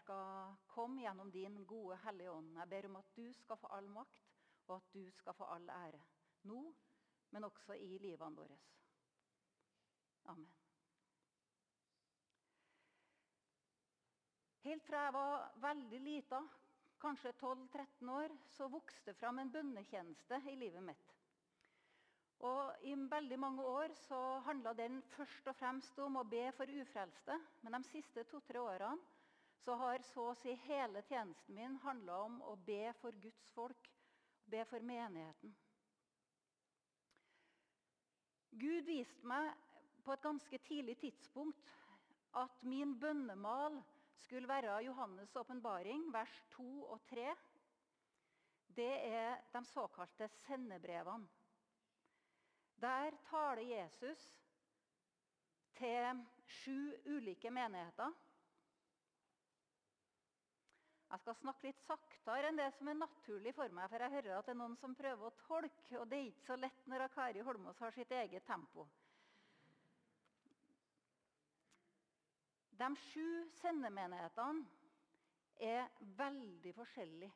skal komme gjennom din gode Hellige Ånd. Jeg ber om at du skal få all makt, og at du skal få all ære. Nå, men også i livene våre. Amen. Helt fra jeg var veldig lita, kanskje 12-13 år, så vokste det fram en bønnetjeneste i livet mitt. Og I veldig mange år så handla den først og fremst om å be for ufrelste. Men de siste to-tre årene så har så å si hele tjenesten min handla om å be for Guds folk, be for menigheten. Gud viste meg på et ganske tidlig tidspunkt at min bønnemal skulle være Johannes' åpenbaring, vers 2 og 3. Det er de såkalte sendebrevene. Der taler Jesus til sju ulike menigheter. Jeg skal snakke litt saktere enn det som er naturlig for meg, for jeg hører at det er noen som prøver å tolke, og det er ikke så lett når Kari Holmås har sitt eget tempo. De sju sendemenighetene er veldig forskjellige.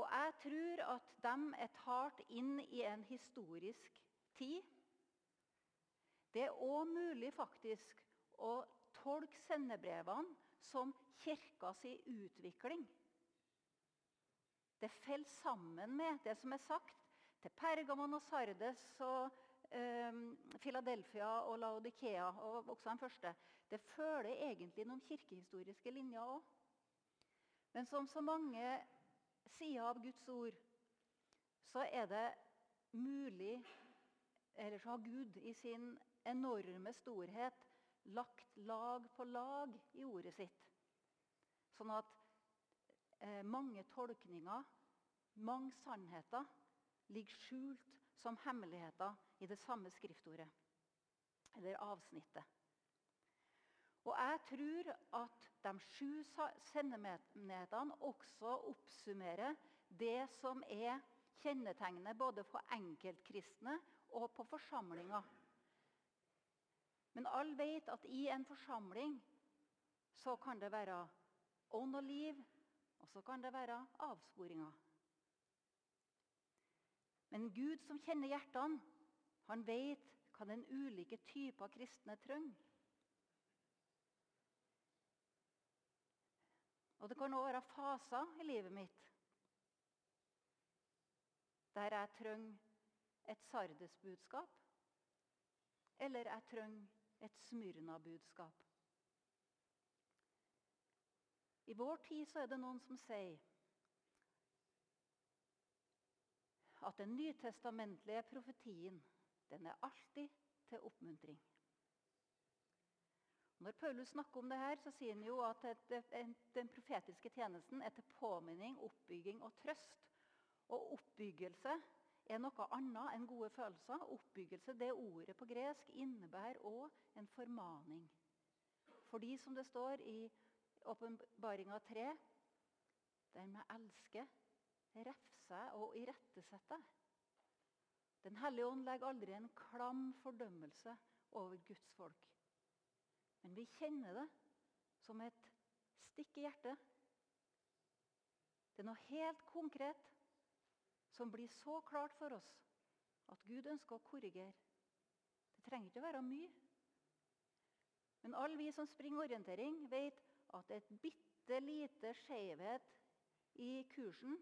Og jeg tror at de er talt inn i en historisk tid. Det er òg mulig faktisk å tolke sendebrevene som kirkas utvikling. Det faller sammen med det som er sagt til Pergamon og Sardes og eh, Philadelphia og Laodikea. og også den første. Det følger egentlig noen kirkehistoriske linjer òg. Men som så mange sider av Guds ord, så er det mulig Eller så har Gud i sin enorme storhet lagt lag på lag i ordet sitt. Sånn at eh, mange tolkninger, mange sannheter, ligger skjult som hemmeligheter i det samme skriftordet eller avsnittet. Og jeg tror at de sju sendemenighetene også oppsummerer det som er kjennetegnet både på enkeltkristne og på forsamlinger. Men alle vet at i en forsamling så kan det være ånd og liv, og så kan det være avsporinger. Men Gud som kjenner hjertene, han vet hva den ulike typer kristne trenger. Og det kan òg være faser i livet mitt der jeg trenger et Sardes-budskap, eller jeg trenger et Smyrna-budskap. I vår tid så er det noen som sier at den nytestamentlige profetien den er alltid til oppmuntring. Når Paulus snakker om det her, så sier han jo at den profetiske tjenesten er til påminning, oppbygging og trøst. Og oppbyggelse er noe annet enn gode følelser. Oppbyggelse, det ordet på gresk, innebærer òg en formaning. Fordi, som det står i åpenbaringa 3, den med elske, refse og irettesetter. Den hellige ånd legger aldri en klam fordømmelse over Guds folk. Men vi kjenner det som et stikk i hjertet. Det er noe helt konkret som blir så klart for oss at Gud ønsker å korrigere. Det trenger ikke å være mye. Men alle vi som springer orientering, vet at et bitte lite skjevhet i kursen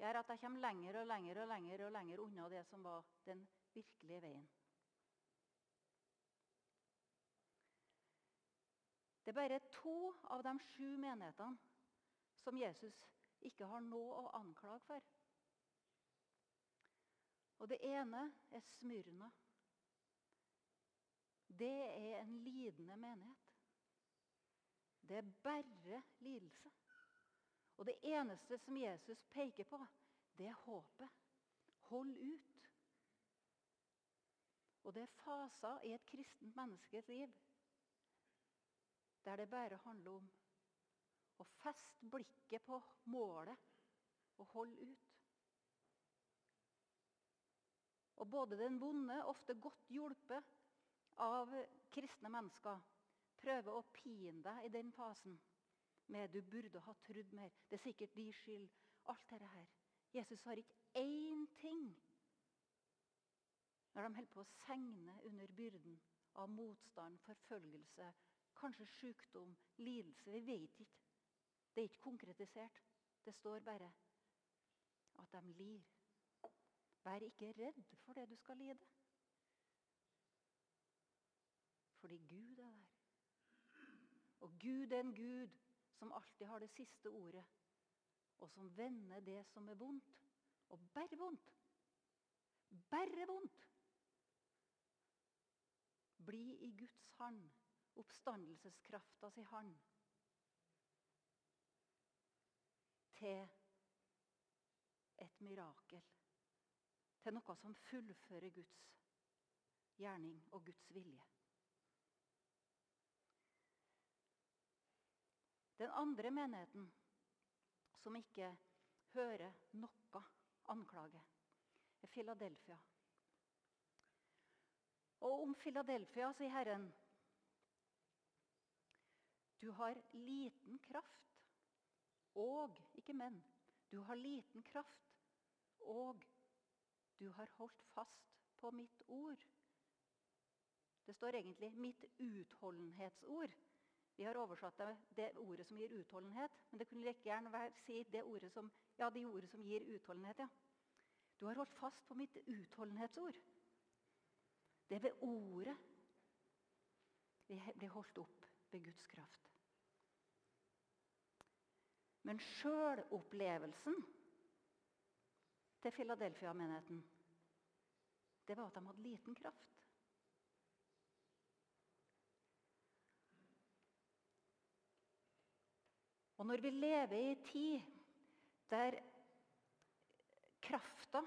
gjør at jeg kommer lenger og lenger og lenger og lenger unna det som var den virkelige veien. Det er bare to av de sju menighetene som Jesus ikke har noe å anklage for. Og Det ene er Smyrna. Det er en lidende menighet. Det er bare lidelse. Og det eneste som Jesus peker på, det er håpet. Hold ut. Og det er faser i et kristent menneskes liv der det bare handler om å feste blikket på målet og holde ut. Og både den vonde, ofte godt hjulpet av kristne mennesker, prøver å pine deg i den fasen med 'du burde ha trodd mer', 'det er sikkert din skyld', alt dette her. Jesus har ikke én ting når de holder på å segne under byrden av motstand, forfølgelse, kanskje sykdom, lidelse. Vi vet ikke. Det er ikke konkretisert. Det står bare at de lir. Vær ikke redd for det du skal lide. Fordi Gud er der. Og Gud er en Gud som alltid har det siste ordet, og som vender det som er vondt. Og bare vondt. Bare vondt. Bli i Guds hand, oppstandelseskrafta si hand. Til et mirakel. Til noe som fullfører Guds gjerning og Guds vilje. Den andre menigheten som ikke hører noe anklage, er Philadelphia. Og om Philadelphia sier Herren Du har liten kraft og Ikke men. Du har liten kraft og du har holdt fast på mitt ord. Det står egentlig 'mitt utholdenhetsord'. Vi har oversatt det, det ordet som gir utholdenhet. Men det kunne like gjerne være, si det ordet som, ja, de ordet som gir utholdenhet. ja. Du har holdt fast på mitt utholdenhetsord. Det er ved ordet vi blir holdt opp ved Guds kraft. Men sjølopplevelsen til Philadelphia-menigheten, det var at de hadde liten kraft. Og når vi lever i en tid der krafta,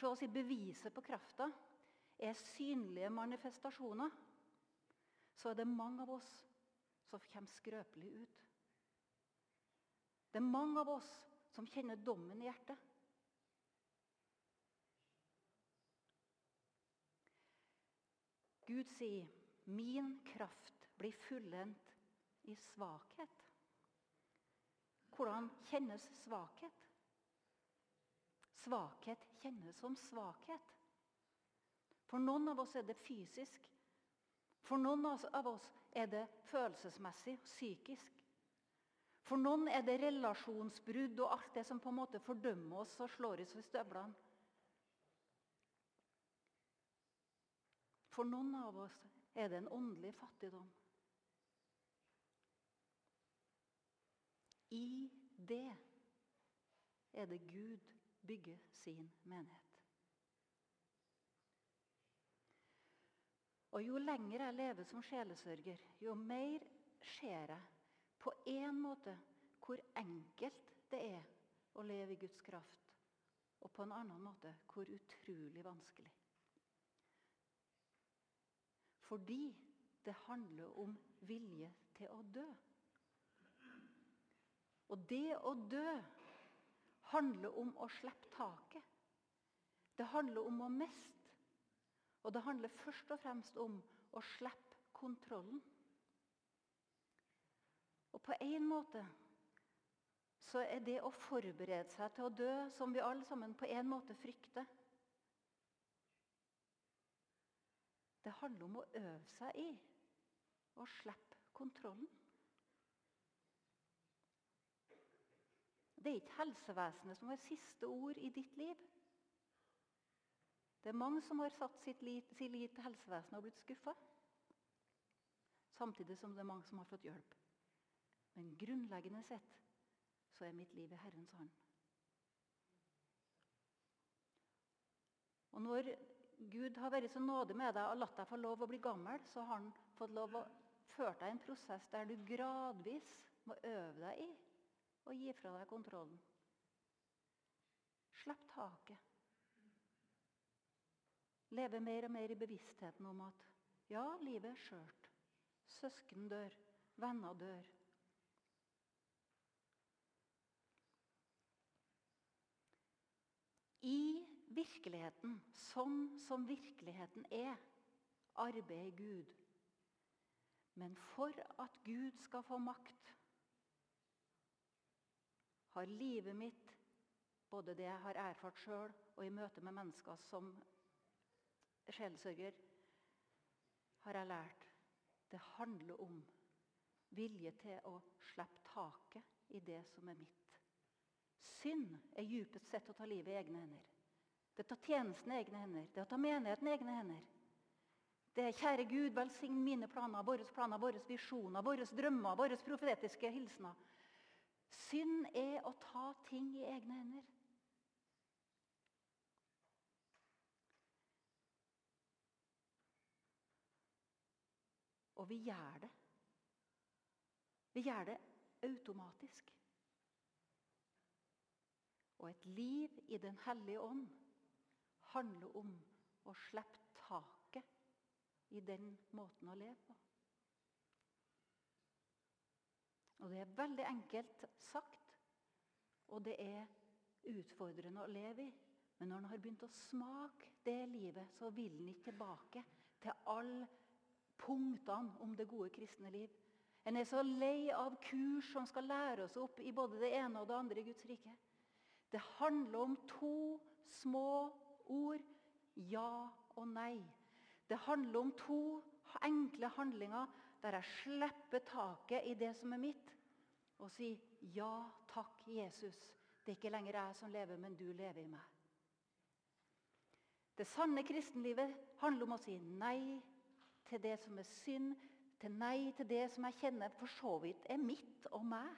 Se oss i beviset på krafta, er synlige manifestasjoner, så er det mange av oss som kommer skrøpelig ut. Det er mange av oss som kjenner dommen i hjertet. Gud sier, 'Min kraft blir fullendt i svakhet'. Hvordan kjennes svakhet? Svakhet kjennes som svakhet. For noen av oss er det fysisk. For noen av oss er det følelsesmessig og psykisk. For noen er det relasjonsbrudd og alt det som på en måte fordømmer oss og slår oss i støvlene. For noen av oss er det en åndelig fattigdom. I det er det Gud bygger sin menighet. Og Jo lenger jeg lever som sjelesørger, jo mer ser jeg på en måte hvor enkelt det er å leve i Guds kraft, og på en annen måte hvor utrolig vanskelig. Fordi det handler om vilje til å dø. Og det å dø handler om å slippe taket. Det handler om å miste. Og det handler først og fremst om å slippe kontrollen. Og på en måte så er det å forberede seg til å dø, som vi alle sammen på en måte frykter Det handler om å øve seg i å slippe kontrollen. Det er ikke helsevesenet som har siste ord i ditt liv. Det er mange som har satt sitt lit, til helsevesenet og blitt skuffa. Samtidig som det er mange som har fått hjelp. Men grunnleggende sett så er mitt liv i Herrens hånd. Og når Gud har vært så nådig med deg og latt deg få lov å bli gammel, så har han fått lov å føre deg i en prosess der du gradvis må øve deg i å gi fra deg kontrollen. Slipp taket. Leve mer og mer i bevisstheten om at ja, livet er skjørt. Søsken dør. Venner dør. I virkeligheten sånn som virkeligheten er, arbeider Gud. Men for at Gud skal få makt, har livet mitt, både det jeg har erfart sjøl og i møte med mennesker som sjelsørger, har jeg lært det handler om vilje til å slippe taket i det som er mitt. Synd er djupest sett å ta livet i egne hender. Det er å ta tjenesten i egne hender. Det er å ta menigheten i egne hender. Det er kjære Gud, velsign mine planer, våre planer, våre visjoner, våre drømmer, våre profetiske hilsener. Synd er å ta ting i egne hender. Og vi gjør det. Vi gjør det automatisk. Og et liv i Den hellige ånd handler om å slippe taket i den måten å leve på. Og Det er veldig enkelt sagt, og det er utfordrende å leve i. Men når han har begynt å smake det livet, så vil han ikke tilbake til alle punktene om det gode kristne liv. En er så lei av kurs som skal lære oss opp i både det ene og det andre i Guds rike. Det handler om to små ord ja og nei. Det handler om to enkle handlinger der jeg slipper taket i det som er mitt, og sier ja takk, Jesus. Det er ikke lenger jeg som lever, men du lever i meg. Det sanne kristenlivet handler om å si nei til det som er synd, til nei til det som jeg kjenner for så vidt er mitt og meg.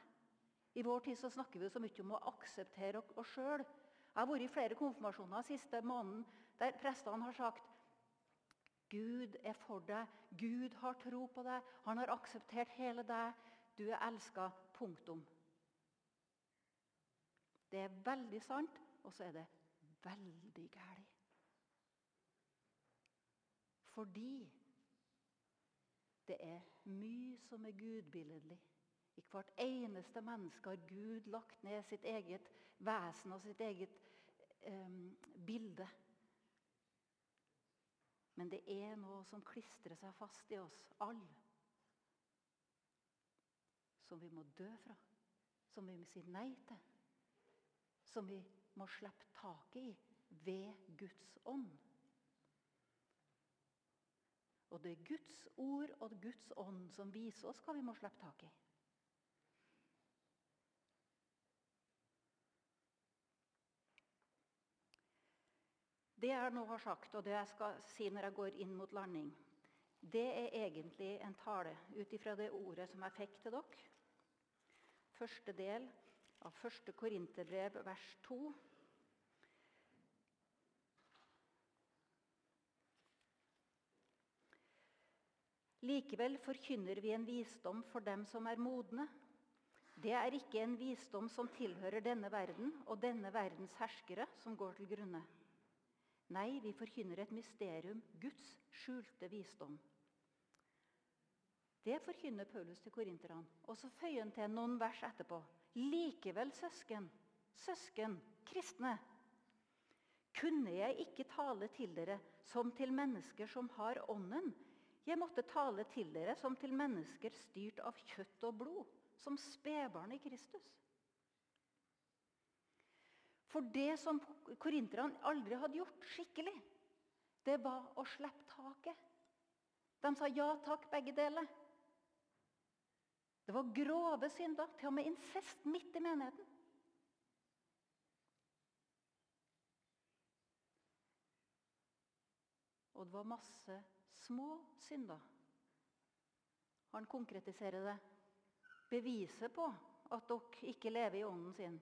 I vår tid så snakker vi så mye om å akseptere oss sjøl. Jeg har vært i flere konfirmasjoner siste måneden der prestene har sagt Gud er for deg. Gud har tro på deg. Han har akseptert hele deg. Du er elska. Punktum. Det er veldig sant, og så er det veldig galt. Fordi det er mye som er gudbilledlig. I hvert eneste menneske har Gud lagt ned sitt eget vesen og sitt eget bilde. Men det er noe som klistrer seg fast i oss alle. Som vi må dø fra. Som vi må si nei til. Som vi må slippe taket i ved Guds ånd. Og det er Guds ord og Guds ånd som viser oss hva vi må slippe tak i. Det jeg nå har sagt, og det jeg skal si når jeg går inn mot landing, det er egentlig en tale ut ifra det ordet som jeg fikk til dere. Første del av første Korinterbrev, vers 2. Likevel forkynner vi en visdom for dem som er modne. Det er ikke en visdom som tilhører denne verden og denne verdens herskere, som går til grunne. Nei, vi forkynner et mysterium, Guds skjulte visdom. Det forkynner Paulus til korinterne. Og så føyer han til noen vers etterpå. Likevel, søsken, søsken, kristne, kunne jeg ikke tale til dere som til mennesker som har Ånden, jeg måtte tale til dere som til mennesker styrt av kjøtt og blod, som spedbarn i Kristus. For det som korinterne aldri hadde gjort skikkelig, det var å slippe taket. De sa ja takk, begge deler. Det var grove synder, til og med incest midt i menigheten. Og det var masse små synder. Han konkretiserer det. Beviset på at dere ikke lever i ånden sin,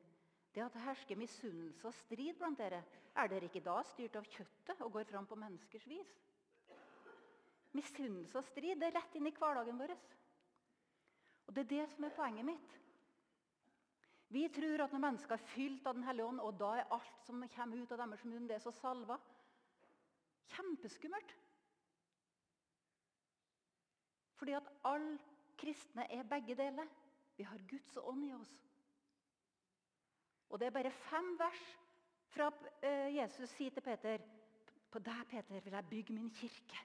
det at det hersker misunnelse og strid blant dere. Er dere ikke da styrt av kjøttet og går fram på menneskers vis? Misunnelse og strid det er rett inn i hverdagen vår. Og Det er det som er poenget mitt. Vi tror at når mennesker er fylt av Den hellige ånd, og da er alt som kommer ut av deres munn, det er så salva. Kjempeskummelt. Fordi at alle kristne er begge deler. Vi har Guds ånd i oss. Og det er bare fem vers fra eh, Jesus sier til Peter På deg, Peter, vil jeg bygge min kirke.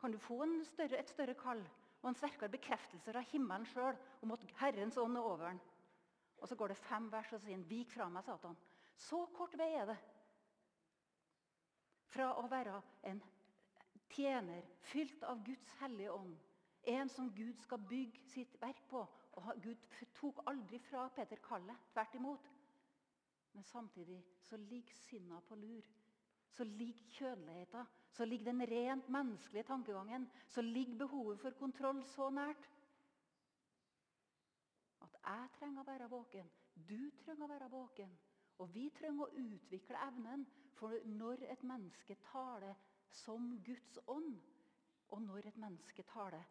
Kan du få større, et større kall? og en sterkere bekreftelse fra himmelen sjøl om at Herrens ånd er over den? Og så går det fem vers, og så sier han 'Vik fra meg, Satan'. Så kort vei er det fra å være en tjener fylt av Guds hellige ånd. En som Gud skal bygge sitt verk på. Og Gud tok aldri fra Peter kallet. Tvert imot. Men samtidig så ligger sinna på lur. Så ligger kjødeligheten, så ligger den rent menneskelige tankegangen, så ligger behovet for kontroll så nært. At jeg trenger å være våken, du trenger å være våken. Og vi trenger å utvikle evnen for når et menneske taler som Guds ånd, og når et menneske taler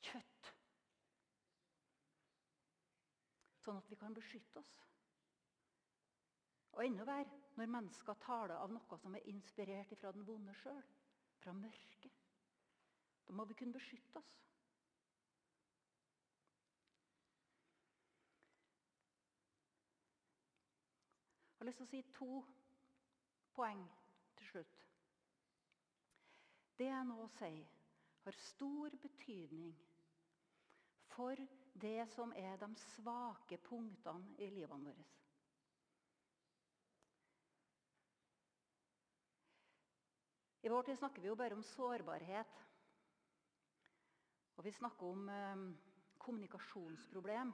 kjøtt. Sånn at vi kan beskytte oss. Og enda verre når mennesker taler av noe som er inspirert fra den vonde sjøl, fra mørket. Da må vi kunne beskytte oss. Jeg har lyst til å si to poeng til slutt. Det jeg nå sier, har stor betydning for det som er de svake punktene i livene våre. I vår tid snakker vi jo bare om sårbarhet. Og vi snakker om eh, kommunikasjonsproblem.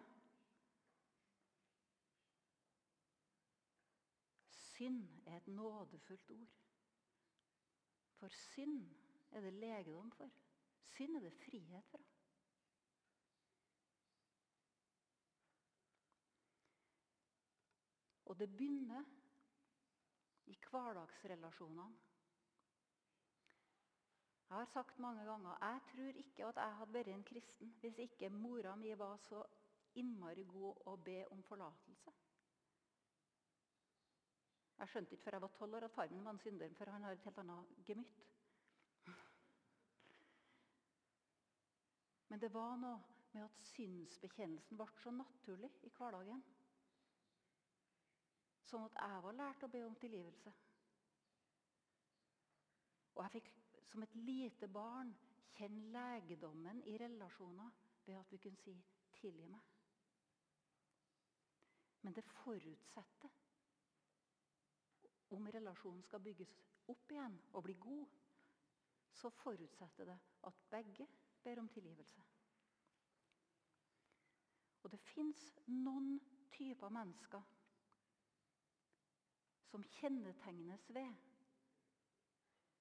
Synd er et nådefullt ord. For synd er det legedom for. Synd er det frihet fra. Og det begynner i hverdagsrelasjonene. Jeg har sagt mange ganger jeg tror ikke at jeg hadde vært en kristen hvis ikke mora mi var så innmari god å be om forlatelse. Jeg skjønte ikke før jeg var tolv år at far min var en synder, for han har et helt annet gemytt. Men det var noe med at synsbekjennelsen ble så naturlig i hverdagen. Sånn at jeg var lært å be om tilgivelse. Og jeg fikk som et lite barn kjenne legedommen i relasjoner ved at vi kunne si 'tilgi meg'. Men det forutsetter, om relasjonen skal bygges opp igjen og bli god, så forutsetter det at begge ber om tilgivelse. Og det fins noen typer mennesker som kjennetegnes ved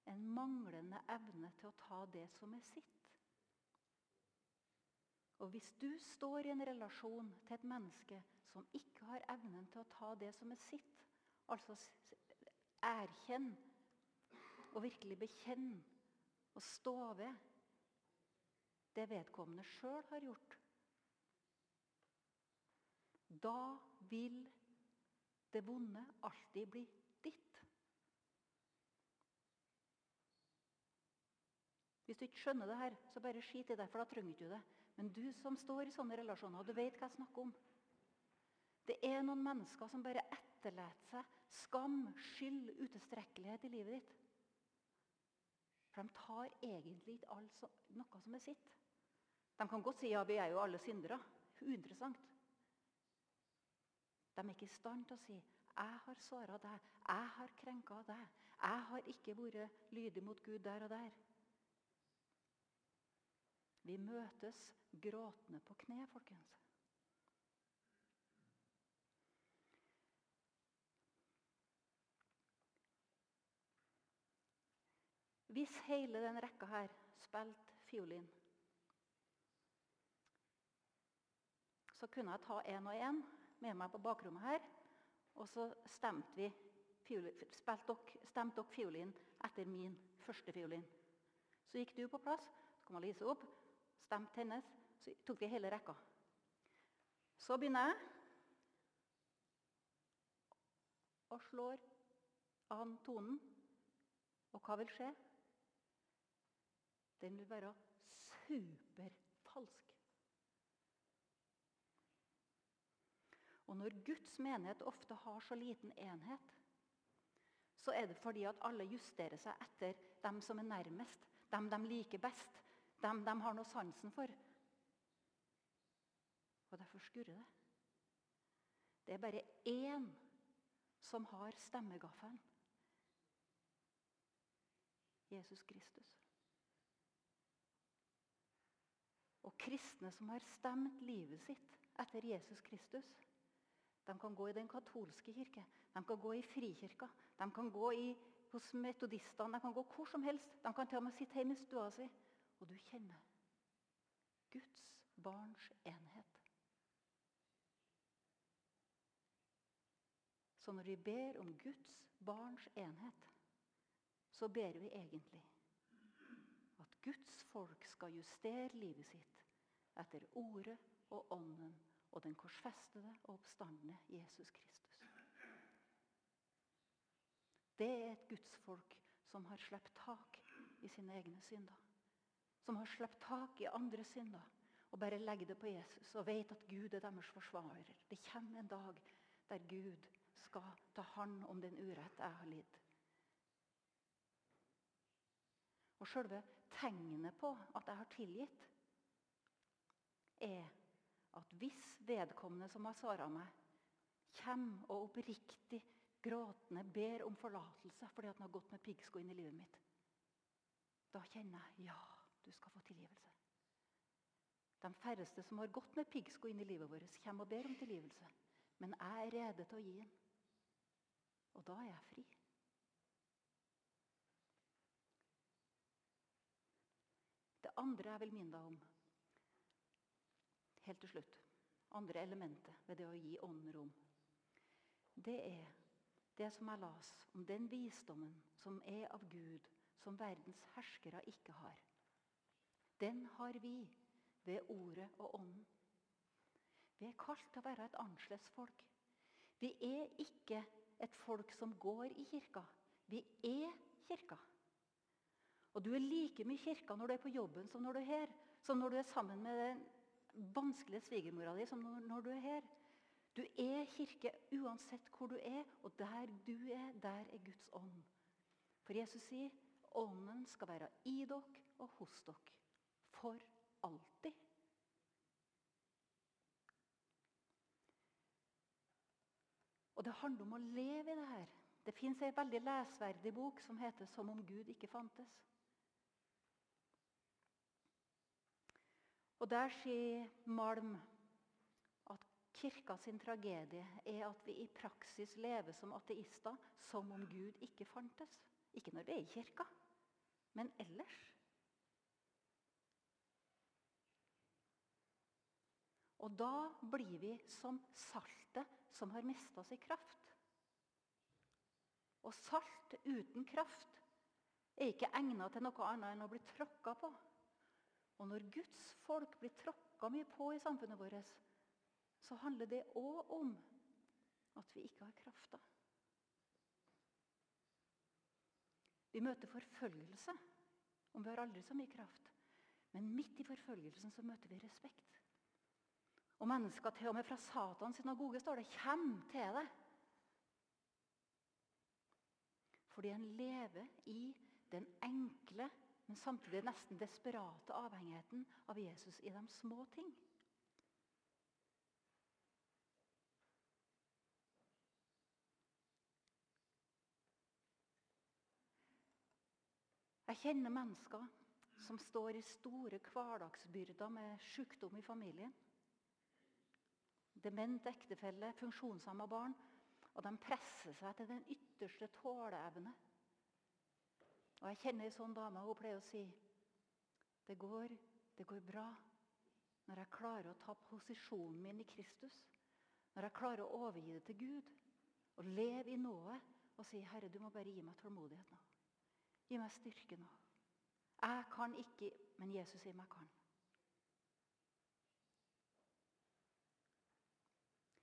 en manglende evne til å ta det som er sitt. Og Hvis du står i en relasjon til et menneske som ikke har evnen til å ta det som er sitt, altså erkjenn og virkelig bekjenn og stå ved det vedkommende sjøl har gjort, da vil det vonde alltid bli Hvis du ikke skjønner det her, så bare skit i det, for da trenger du det. Men du som står i sånne relasjoner, du vet hva jeg snakker om. Det er noen mennesker som bare etterlater seg skam, skyld, utilstrekkelighet i livet ditt. For de tar egentlig ikke noe som er sitt. De kan godt si ja, vi er jo alle syndere. Uinteressant. De er ikke i stand til å si jeg har såra deg, jeg har krenka deg. Jeg har ikke vært lydig mot Gud der og der. Vi møtes gråtende på kne, folkens. Hvis hele den rekka her spilte fiolin, så kunne jeg ta én og én med meg på bakrommet her. Og så stemte vi stemte dere fiolin etter min første fiolin. Så gikk du på plass, så kom Lise opp, stemte hennes, så tok vi hele rekka. Så begynner jeg og slår an tonen. Og hva vil skje? Den vil være superfalsk. Og når Guds menighet ofte har så liten enhet, så er det fordi at alle justerer seg etter dem som er nærmest, dem de liker best, Dem de har noe sansen for. Og derfor skurrer det. Det er bare én som har stemmegaffelen. Jesus Kristus. Og kristne som har stemt livet sitt etter Jesus Kristus, de kan gå i den katolske kirke, de kan gå i frikirka, de kan gå i, hos metodistene, de kan gå hvor som helst. De kan til og med sitte hjemme i stua si, og du kjenner Guds barns enhet. Så når vi ber om Guds barns enhet, så ber vi egentlig at Guds folk skal justere livet sitt etter ordet og ånden og den korsfestede og oppstandende Jesus Kristus. Det er et gudsfolk som har sluppet tak i sine egne synder. Som har sluppet tak i andre synder og bare legger det på Jesus og vet at Gud er deres forsvarer. Det kommer en dag der Gud skal ta hånd om den urett jeg har lidd. Og Selve tegnet på at jeg har tilgitt, er at hvis vedkommende som har svara meg, kommer og oppriktig gråtende ber om forlatelse fordi han har gått med piggsko inn i livet mitt, da kjenner jeg ja, du skal få tilgivelse. De færreste som har gått med piggsko inn i livet vårt, kommer og ber om tilgivelse. Men jeg er rede til å gi den. Og da er jeg fri. Det andre jeg vil minne deg om, helt til slutt, andre elementet ved det å gi ånden rom, det er det som jeg las om den visdommen som er av Gud, som verdens herskere ikke har. Den har vi ved ordet og ånden. Vi er kalt til å være et annerledes folk. Vi er ikke et folk som går i kirka. Vi er kirka. Og du er like mye kirka når du er på jobben som når du er her. Som når du er sammen med den vanskelige svigermora di som når du er her. Du er kirke uansett hvor du er, og der du er, der er Guds ånd. For Jesus sier ånden skal være i dere og hos dere. For alltid. Og Det handler om å leve i det her. Det fins ei veldig lesverdig bok som heter 'Som om Gud ikke fantes'. Og Der sier Malm at kirka sin tragedie er at vi i praksis lever som ateister som om Gud ikke fantes. Ikke når vi er i kirka, men ellers. Og da blir vi som saltet som har mista sin kraft. Og salt uten kraft er ikke egnet til noe annet enn å bli tråkka på. Og når Guds folk blir tråkka mye på i samfunnet vårt, så handler det òg om at vi ikke har krafta. Vi møter forfølgelse om vi har aldri så mye kraft. Men midt i forfølgelsen så møter vi respekt. Og mennesker til og med fra Satans synagoge står det, kommer til det. Fordi en lever i den enkle, men samtidig nesten desperate avhengigheten av Jesus i de små ting. Jeg kjenner mennesker som står i store hverdagsbyrder med sykdom i familien dement ektefelle, funksjonshemma barn. Og de presser seg til den ytterste tåleevne. Og Jeg kjenner ei sånn dame. Hun pleier å si det går, det går bra når jeg klarer å ta posisjonen min i Kristus. Når jeg klarer å overgi det til Gud og leve i nået og si 'Herre, du må bare gi meg tålmodighet nå'. Gi meg styrke nå. Jeg kan ikke, men Jesus sier meg kan.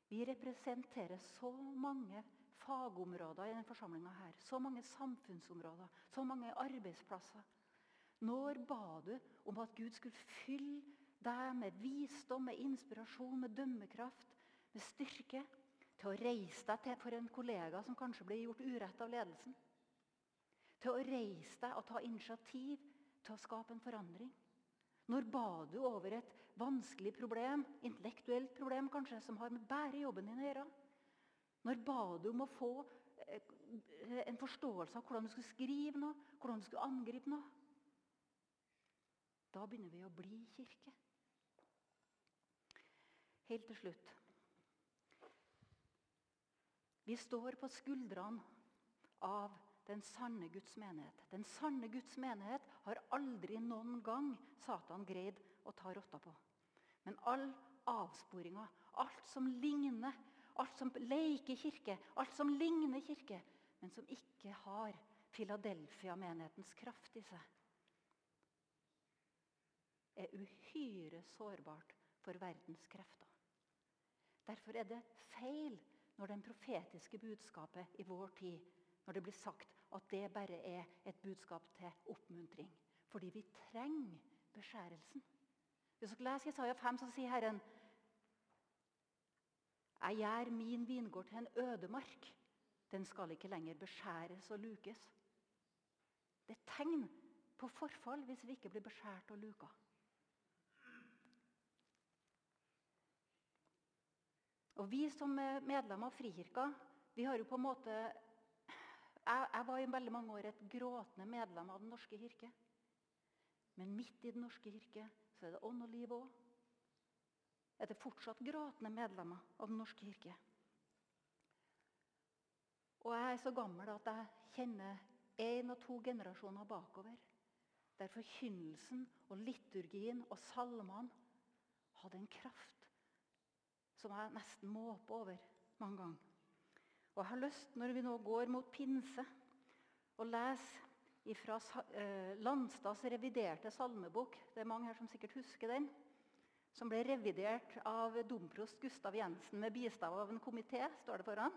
Vi representerer så mange fagområder i denne forsamlinga her. Så mange samfunnsområder, så mange arbeidsplasser. Når ba du om at Gud skulle fylle deg med visdom, med inspirasjon, med dømmekraft, med styrke til å reise deg til for en kollega som kanskje blir gjort urett av ledelsen? Til å reise deg og ta initiativ til å skape en forandring? Når ba du over et vanskelig problem, intellektuelt problem kanskje, som har med bare jobben din å gjøre? Når ba du om å få eh, en forståelse av hvordan du skulle skrive noe, hvordan du skulle angripe noe? Da begynner vi å bli kirke. Helt til slutt. Vi står på skuldrene av den sanne Guds menighet. Den sanne Guds menighet har aldri noen gang Satan greid å ta rotta på. Men all avsporinga, alt som ligner, alt som leker kirke, alt som ligner kirke, men som ikke har Filadelfia-menighetens kraft i seg, er uhyre sårbart for verdens krefter. Derfor er det feil når den profetiske budskapet i vår tid når det blir sagt at det bare er et budskap til oppmuntring. Fordi vi trenger beskjærelsen. Hvis dere leser Isaiah 5, så sier Herren Jeg gjør min vingård til en ødemark. Den skal ikke lenger beskjæres og lukes. Det er tegn på forfall hvis vi ikke blir beskjært og luka. Og Vi som medlemmer av Frikirka vi har jo på en måte jeg, jeg var i veldig mange år et gråtende medlem av Den norske kirke. Men midt i Den norske kirke så er det ånd og liv òg. Er det fortsatt gråtende medlemmer av Den norske kirke? Og jeg er så gammel at jeg kjenner én og to generasjoner bakover. Der forkynnelsen og liturgien og salmene hadde en kraft som jeg nesten måper over mange ganger. Og jeg har lyst, når vi nå går mot pinse, å lese fra eh, Landstads reviderte salmebok. Det er mange her som sikkert husker den. Som ble revidert av domprost Gustav Jensen med bistand av en komité. står det foran.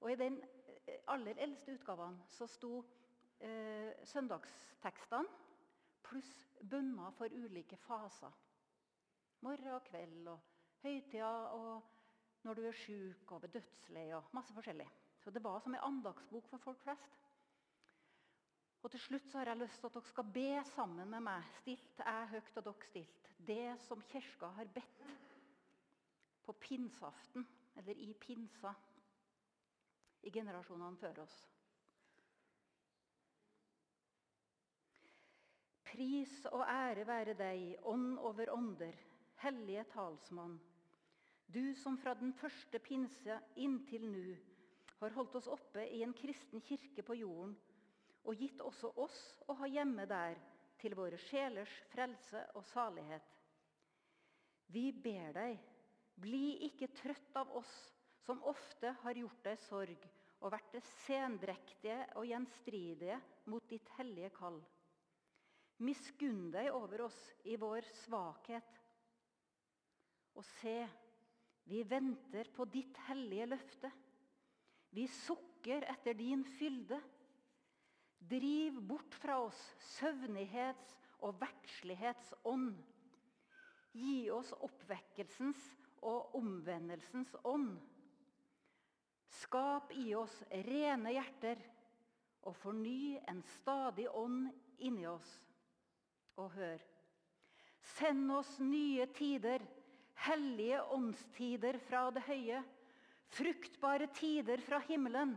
Og I den eh, aller eldste utgaven så sto eh, søndagstekstene pluss bønner for ulike faser. Morgen og kveld og høytider og når du er sjuk og ved dødsleie og masse forskjellig. Så det var som en andagsbok for folk flest. Og Til slutt så har jeg lyst til at dere skal be sammen med meg. Stilt er høyt, og dere stilt. Det som Kirka har bedt på pinsaften, eller i pinsa, i generasjonene før oss. Pris og ære være deg, ånd over ånder, hellige talsmann. Du som fra den første pinse inntil nå har holdt oss oppe i en kristen kirke på jorden, og gitt også oss å ha hjemme der til våre sjelers frelse og salighet. Vi ber deg, bli ikke trøtt av oss som ofte har gjort deg sorg og vært det sendrektige og gjenstridige mot ditt hellige kall. Miskunn deg over oss i vår svakhet og se, vi venter på ditt hellige løfte. Vi sukker etter din fylde. Driv bort fra oss søvnighets- og verdslighetsånd. Gi oss oppvekkelsens og omvendelsens ånd. Skap i oss rene hjerter og forny en stadig ånd inni oss. Og hør Send oss nye tider hellige åndstider fra det høye, fruktbare tider fra himmelen,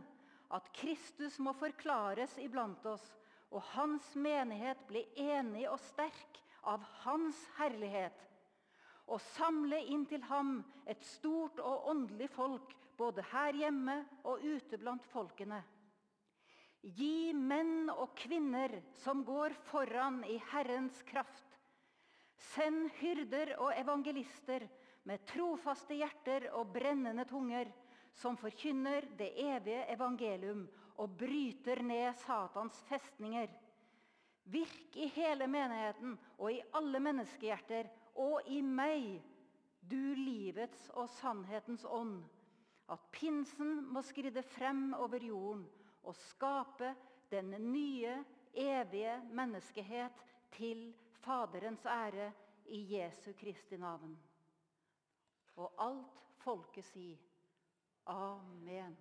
at Kristus må forklares iblant oss, og hans menighet bli enig og sterk av hans herlighet, og samle inn til ham et stort og åndelig folk, både her hjemme og ute blant folkene. Gi menn og kvinner som går foran i Herrens kraft, Send hyrder og evangelister med trofaste hjerter og brennende tunger, som forkynner det evige evangelium og bryter ned Satans festninger. Virk i hele menigheten og i alle menneskehjerter og i meg, du livets og sannhetens ånd, at pinsen må skride frem over jorden og skape den nye, evige menneskehet til Faderens ære i Jesu Kristi navn. Og alt folket sier Amen.